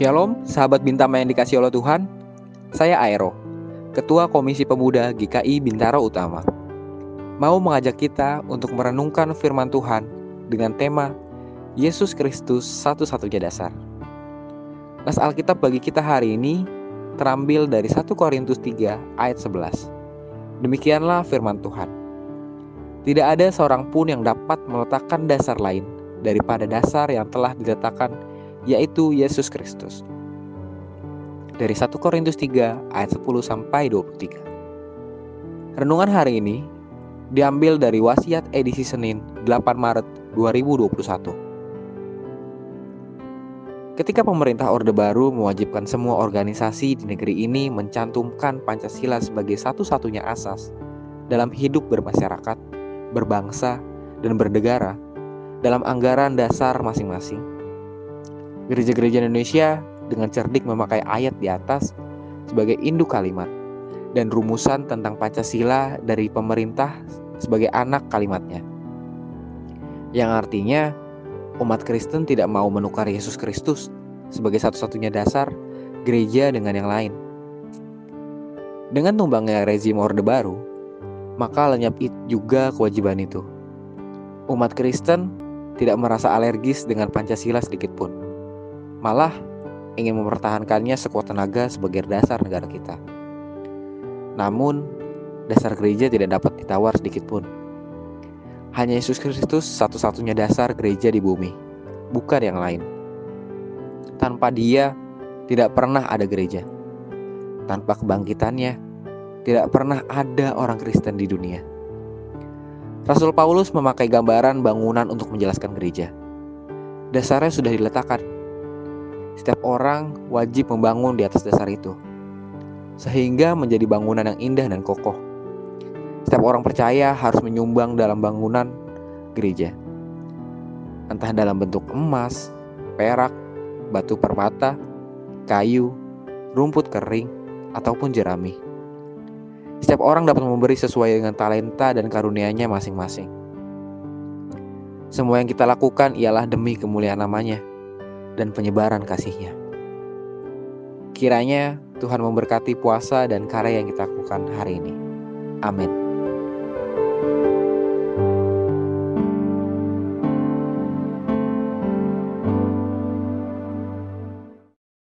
Shalom, sahabat Bintama yang dikasih oleh Tuhan. Saya Aero, Ketua Komisi Pemuda GKI Bintaro Utama. Mau mengajak kita untuk merenungkan firman Tuhan dengan tema Yesus Kristus satu-satunya dasar. Nas Alkitab bagi kita hari ini terambil dari 1 Korintus 3 ayat 11. Demikianlah firman Tuhan. Tidak ada seorang pun yang dapat meletakkan dasar lain daripada dasar yang telah diletakkan yaitu Yesus Kristus. Dari 1 Korintus 3 ayat 10 sampai 23. Renungan hari ini diambil dari wasiat edisi Senin 8 Maret 2021. Ketika pemerintah Orde Baru mewajibkan semua organisasi di negeri ini mencantumkan Pancasila sebagai satu-satunya asas dalam hidup bermasyarakat, berbangsa, dan bernegara dalam anggaran dasar masing-masing, Gereja-gereja Indonesia dengan cerdik memakai ayat di atas sebagai induk kalimat dan rumusan tentang Pancasila dari pemerintah sebagai anak kalimatnya. Yang artinya umat Kristen tidak mau menukar Yesus Kristus sebagai satu-satunya dasar gereja dengan yang lain. Dengan tumbangnya rezim Orde Baru, maka lenyap juga kewajiban itu. Umat Kristen tidak merasa alergis dengan Pancasila sedikit pun malah ingin mempertahankannya sekuat tenaga sebagai dasar negara kita. Namun, dasar gereja tidak dapat ditawar sedikit pun. Hanya Yesus Kristus satu-satunya dasar gereja di bumi, bukan yang lain. Tanpa Dia, tidak pernah ada gereja. Tanpa kebangkitannya, tidak pernah ada orang Kristen di dunia. Rasul Paulus memakai gambaran bangunan untuk menjelaskan gereja. Dasarnya sudah diletakkan, setiap orang wajib membangun di atas dasar itu, sehingga menjadi bangunan yang indah dan kokoh. Setiap orang percaya harus menyumbang dalam bangunan gereja, entah dalam bentuk emas, perak, batu permata, kayu, rumput kering, ataupun jerami. Setiap orang dapat memberi sesuai dengan talenta dan karunia-Nya masing-masing. Semua yang kita lakukan ialah demi kemuliaan namanya dan penyebaran kasihnya. Kiranya Tuhan memberkati puasa dan karya yang kita lakukan hari ini. Amin.